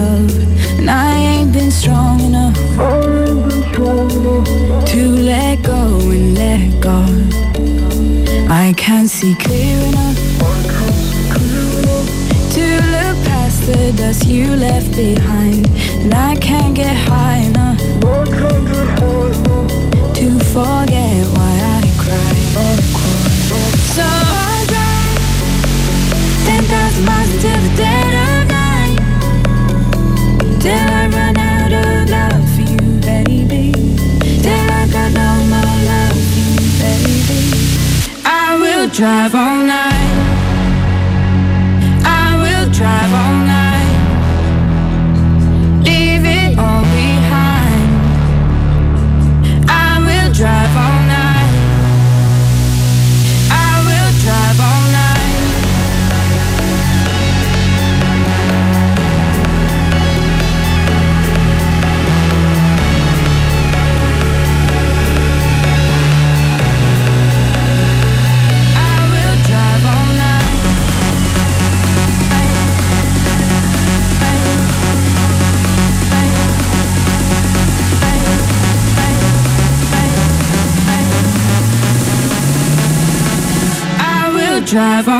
love, and I ain't been strong enough to let go and let God. I can't see clear enough to look past the dust you left behind, and I can't get high enough. drive all night. I will drive all night. drive on.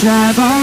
drive on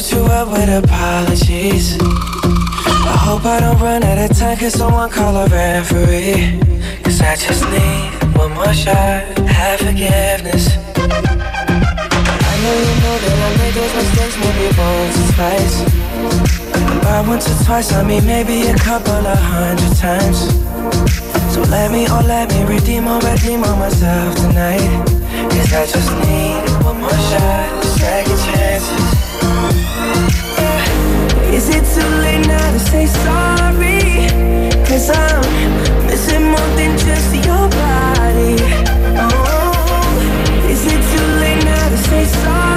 Do too well with apologies. I hope I don't run out of time, cause someone call a referee. Cause I just need one more shot, have forgiveness. I know you know that I made those mistakes maybe once or twice. By once or twice, I mean maybe a couple of hundred times. So let me, oh let me redeem or redeem on myself tonight. Cause I just need one more shot, second chances. Is it too late now to say sorry? Cause I'm missing more than just your body. Oh, is it too late now to say sorry?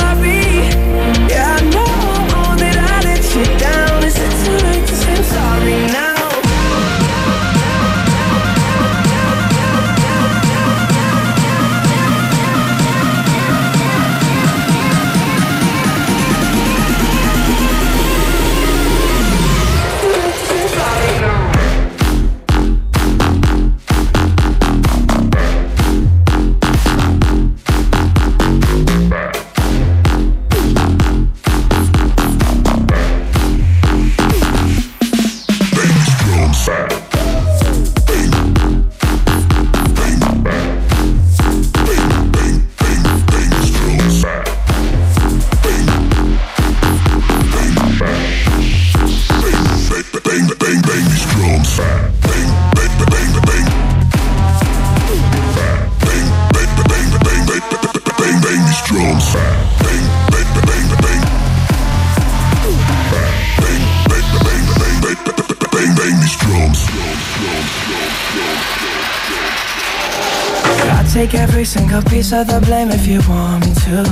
Take every single piece of the blame if you want me to.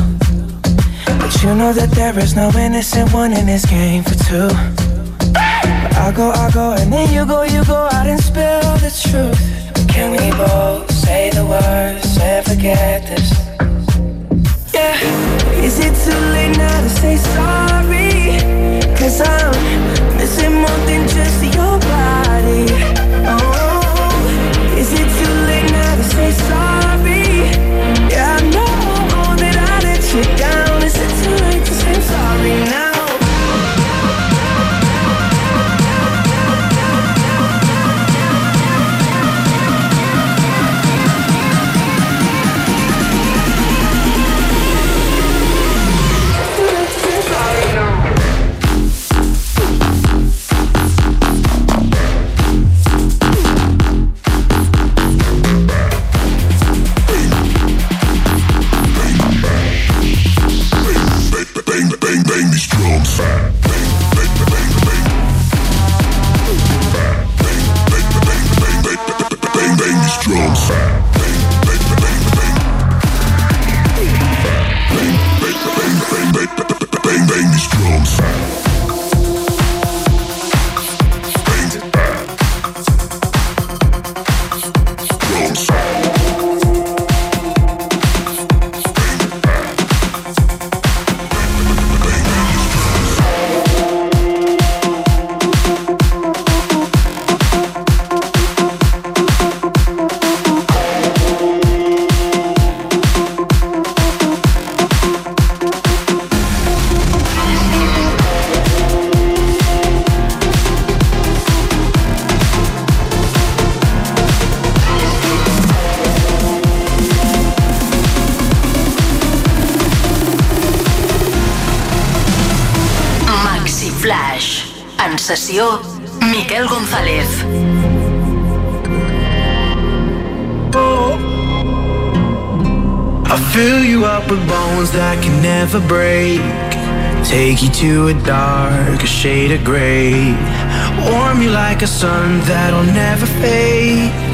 But you know that there is no innocent one in this game for two. I go, I go, and then you go, you go out and spill the truth. But Can we both say the words and forget this? Yeah. Is it too late now to say sorry? Cause I'm missing more than just your body. Oh, is it too late now to say sorry? Yeah, I know that I let you down. Take you to a darker shade of gray. Warm you like a sun that'll never fade.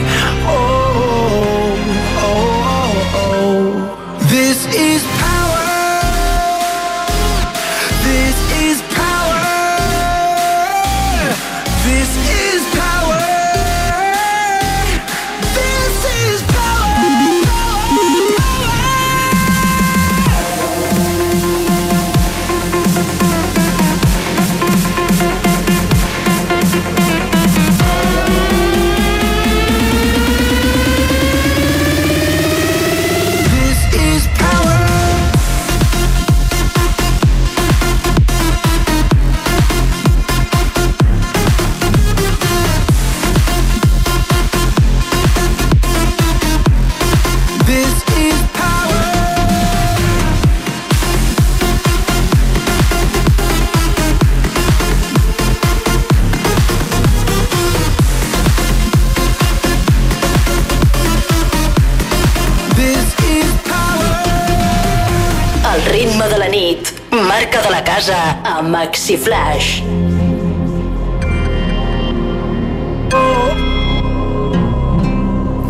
Marca de la casa a MaxiFlash.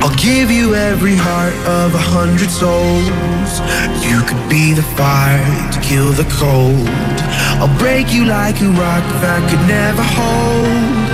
I'll give you every heart of a hundred souls. You could be the fire to kill the cold. I'll break you like a rock that could never hold.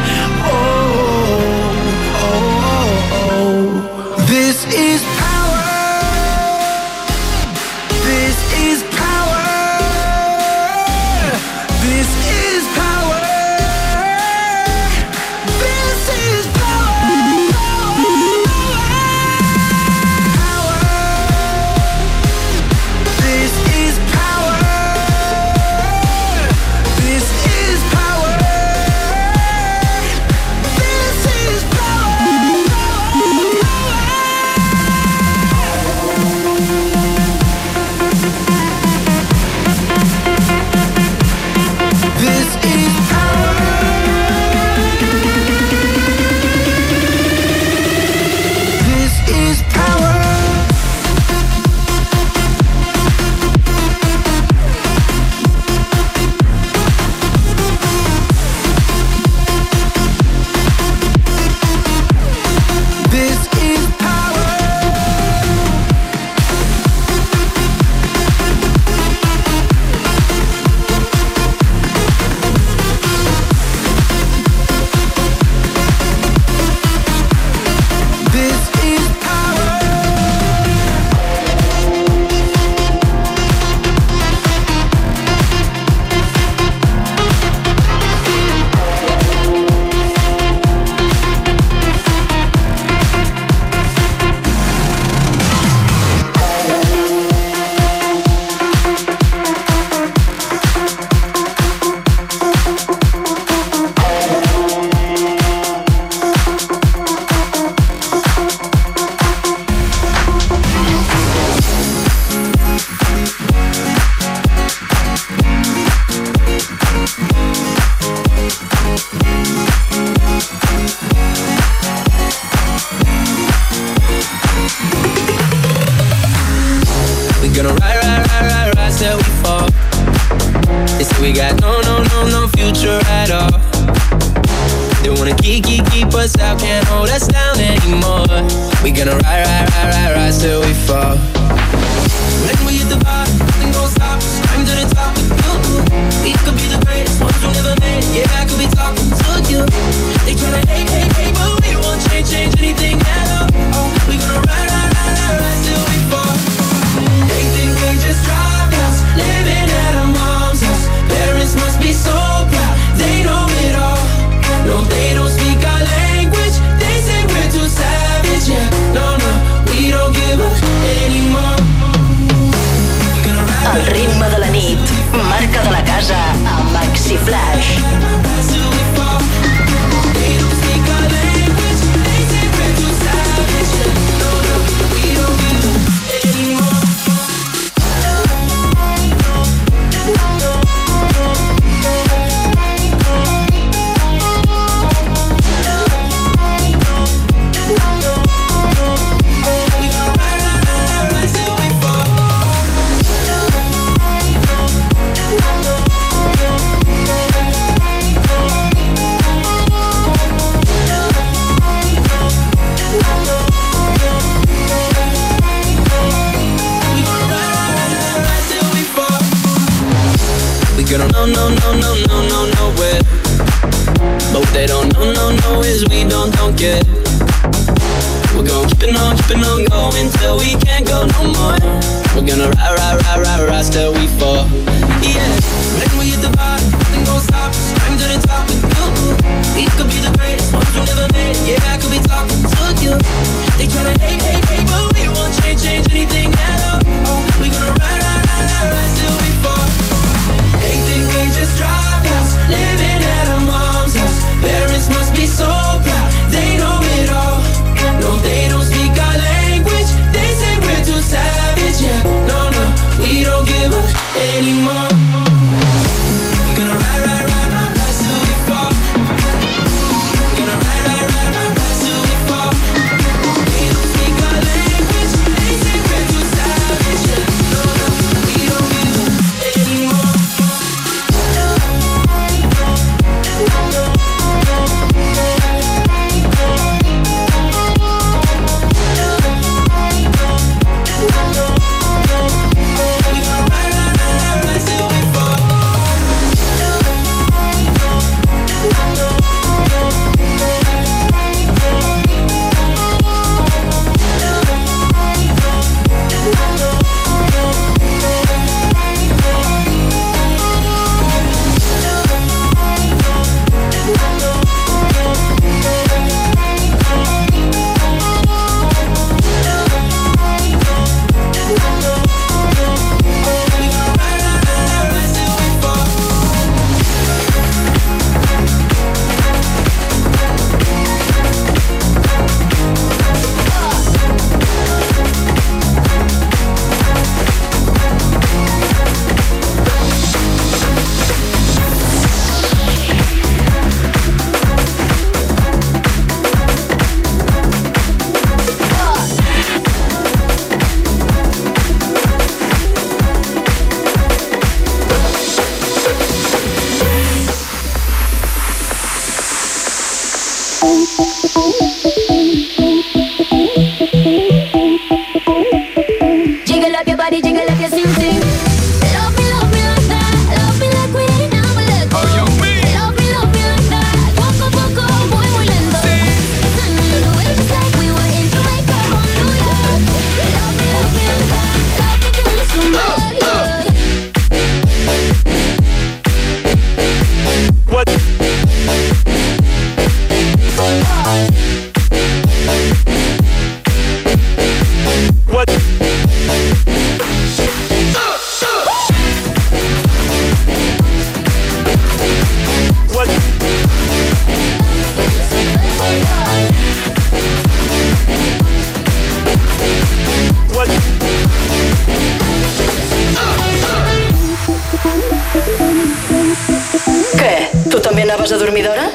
anaves a dormir d'hora?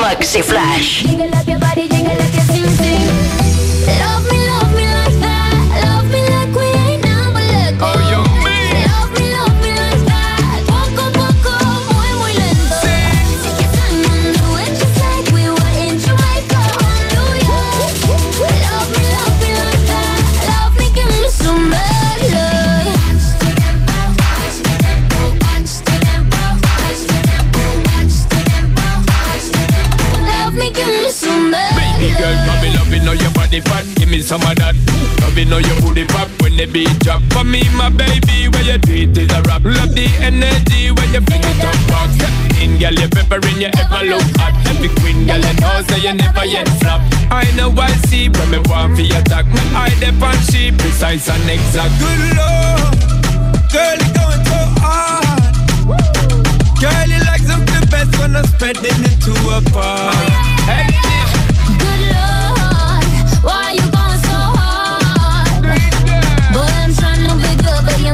Maxi Flash. Jingle up your body, jingle up your sing, sing. Energy when you fling it up back. In girl, you peppering, you ever look hot. Every queen, girl, you know, say you never yet flop. I know I see when me want for your attack. Me eye dep on she precise and exact. Good lord, girl, you going so hard. Girl, you like something best when I'm spreading it to a bar. Hey,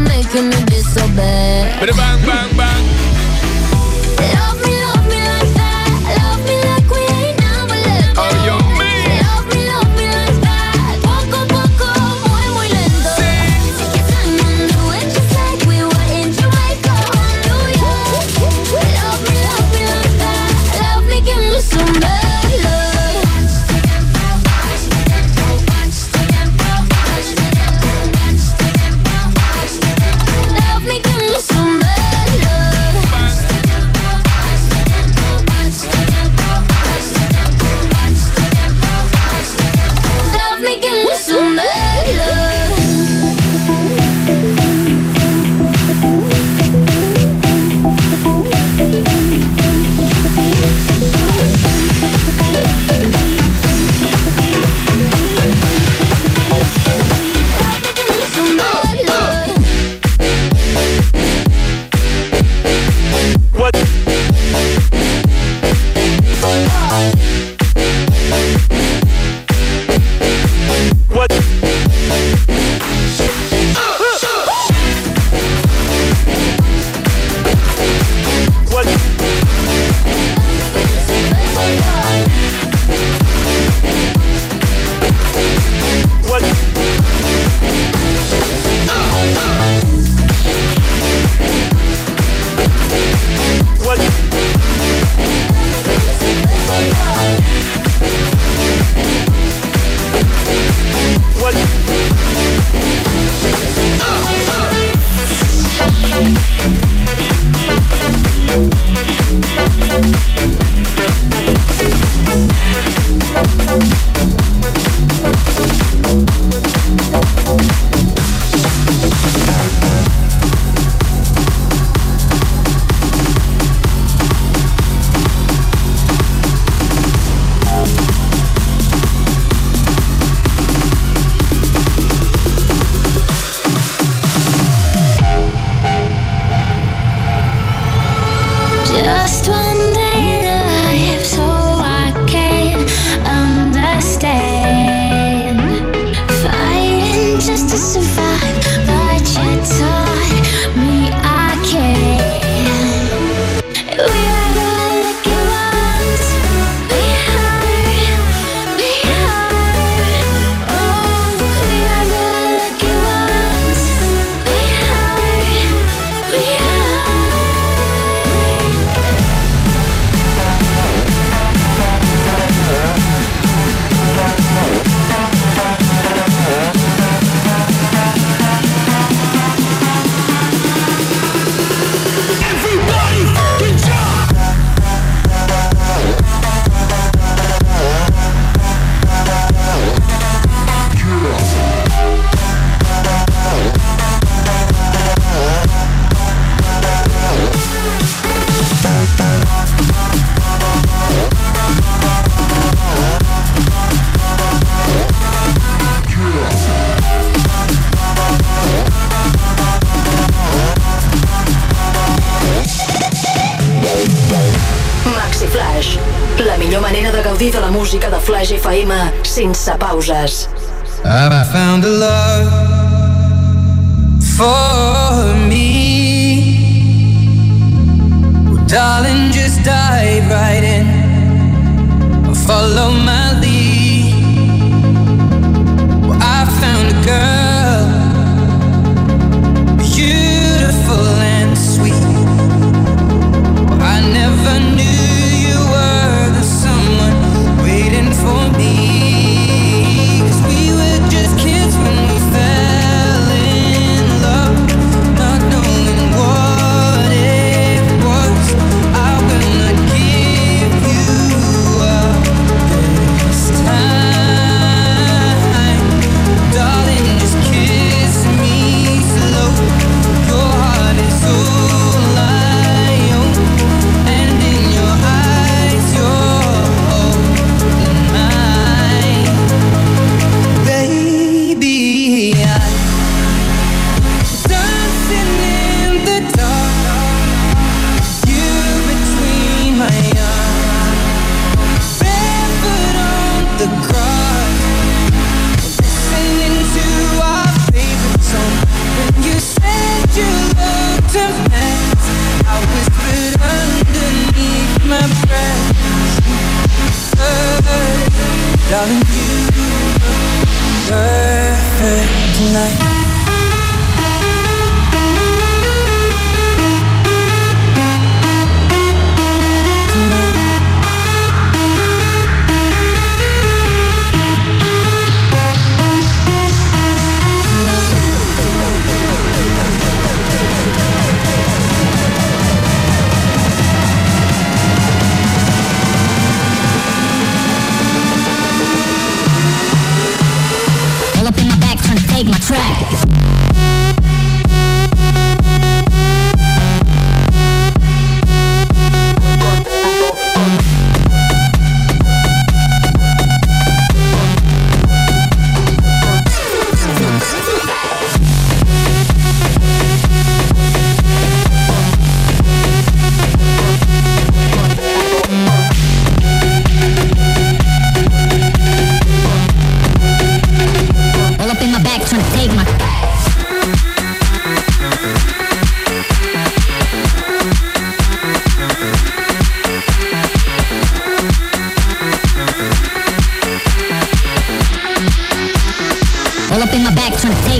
making me be so bad. Bang, bang, bang. Sense pauses. Ah, I found a love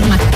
back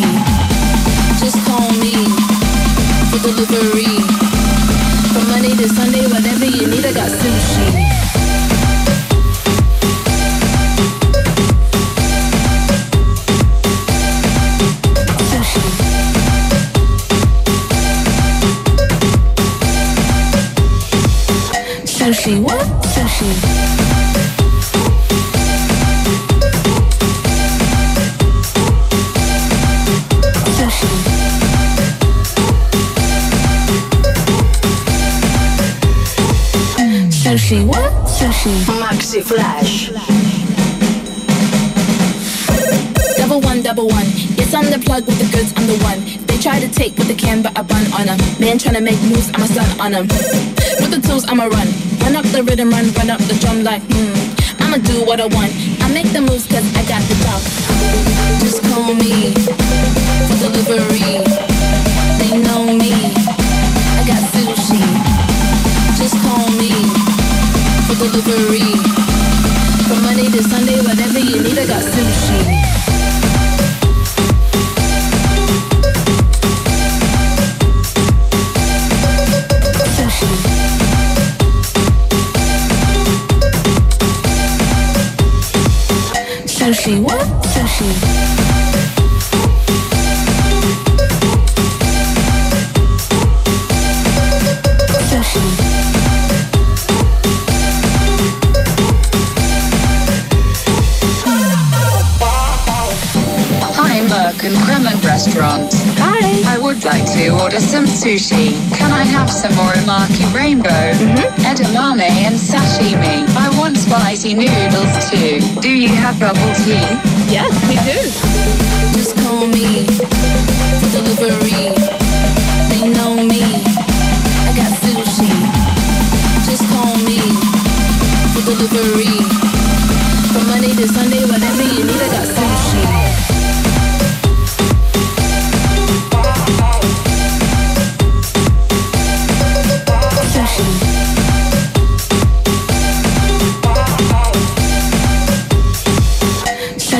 sushi. Man trying to make moves, I'ma stun on them. With the tools, I'ma run. Run up the rhythm, run, run up the drum like, hmm. I'ma do what I want. I make the moves cause I got the job. Just call me for delivery. They know me. I got sushi. Just call me for delivery. From Monday to Sunday, whatever you need, I got sushi. Sushi, what? Sushi. Sushi. Hi, Merck and Kremen Restaurant. Hi. I would like to order some sushi. Can I have some Uramaki Rainbow, mm-hmm. edamame, and sashimi? I spicy noodles too. Do you have bubble tea? Yes, we do. Just call me for delivery. They know me. I got sushi. Just call me for delivery. From Monday to Sunday, whatever you need, I got sushi. Sushi.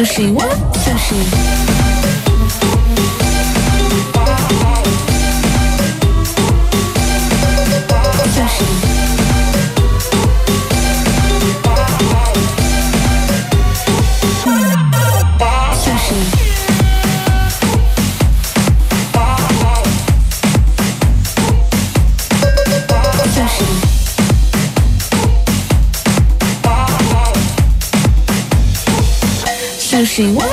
Sushi, what? Sushi,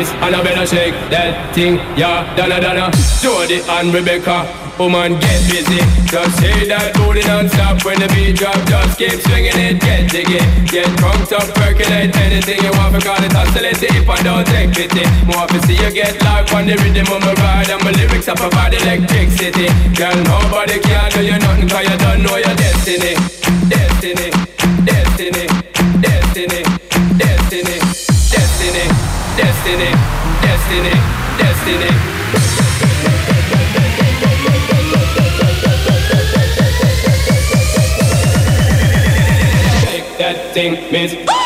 this and I better shake that thing, yeah, Donna Donna. Jody and Rebecca, woman get busy. Just say that booty non-stop when the beat drop. Just keep swinging it, get jiggy. Get drunk, up, percolate anything you want. Because it's hostility if I don't take pity. More to see you get life on the rhythm of my ride. And my lyrics up about electricity. Girl, nobody can do you nothing cause you don't know your. Destiny, destiny, destiny. destiny destiny, destiny, destiny. that thing means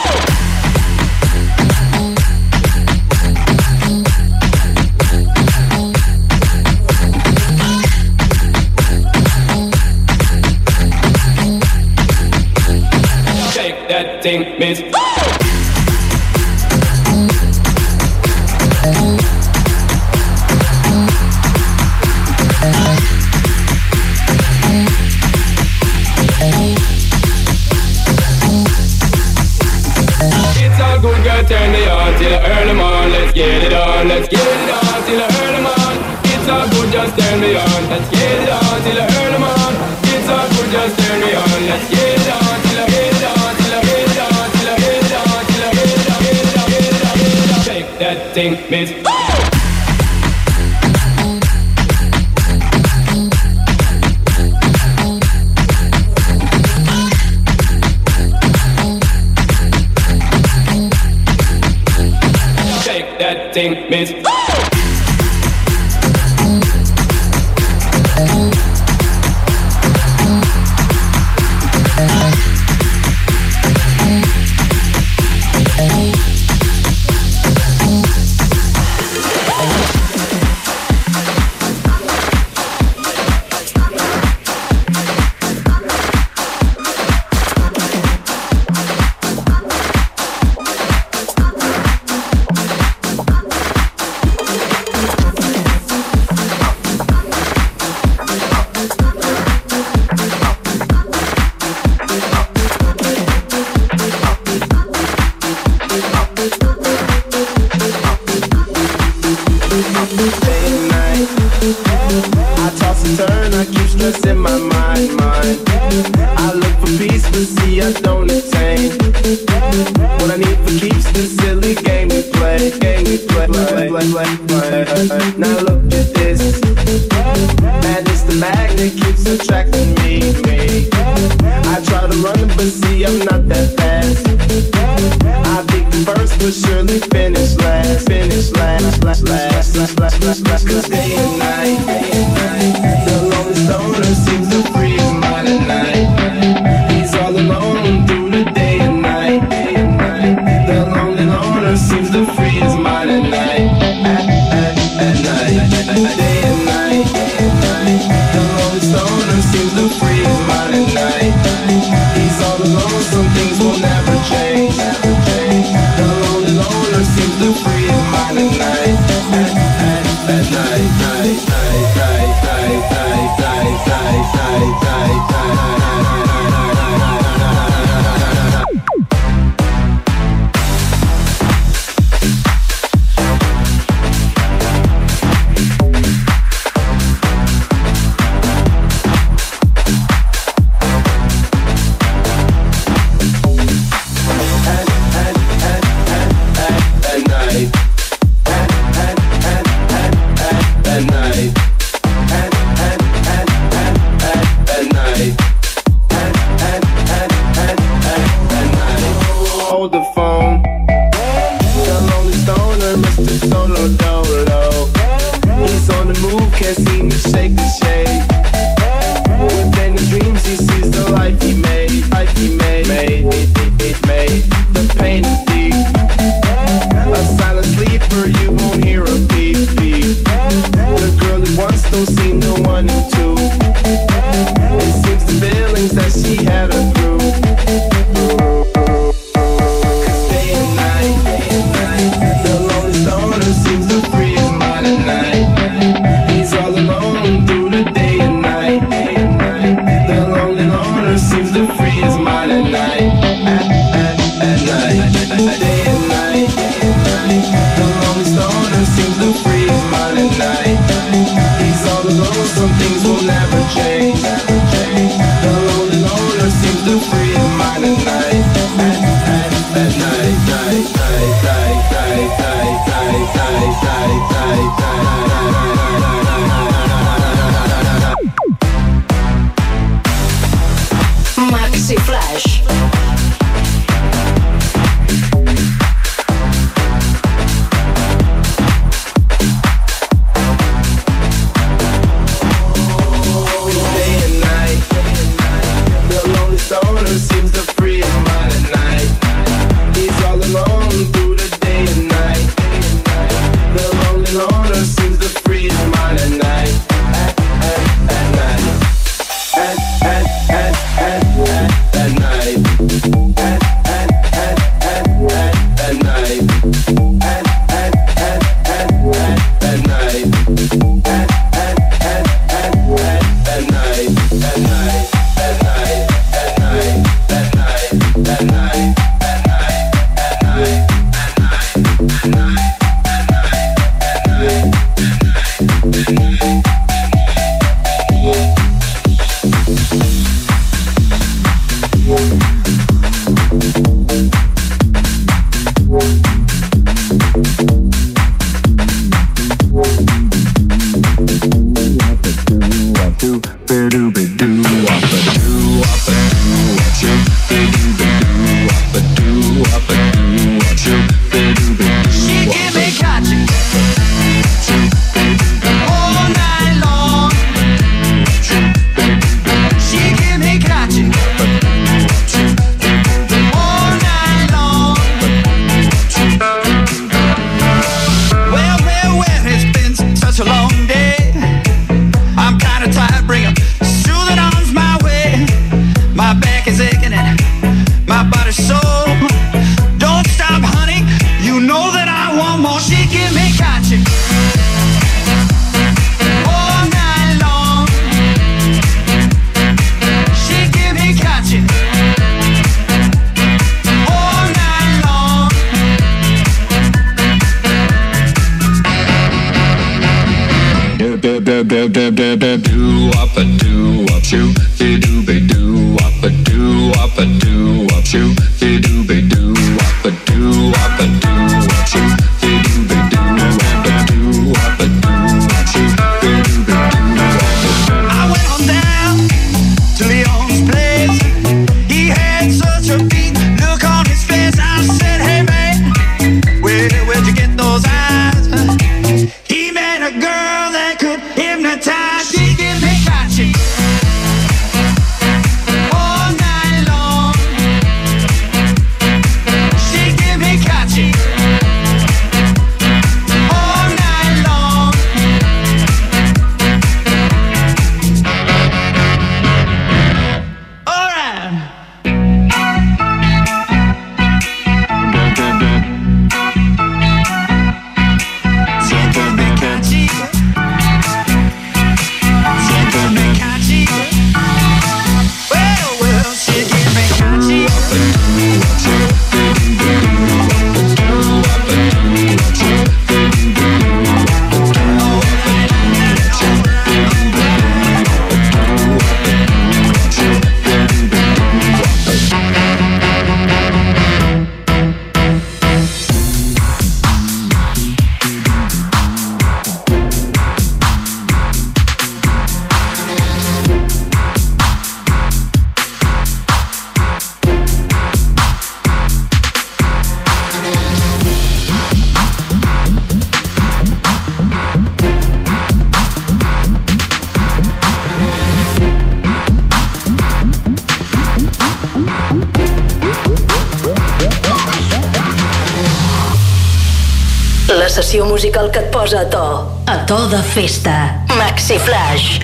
posa a to. A to de festa. Maxi Flash.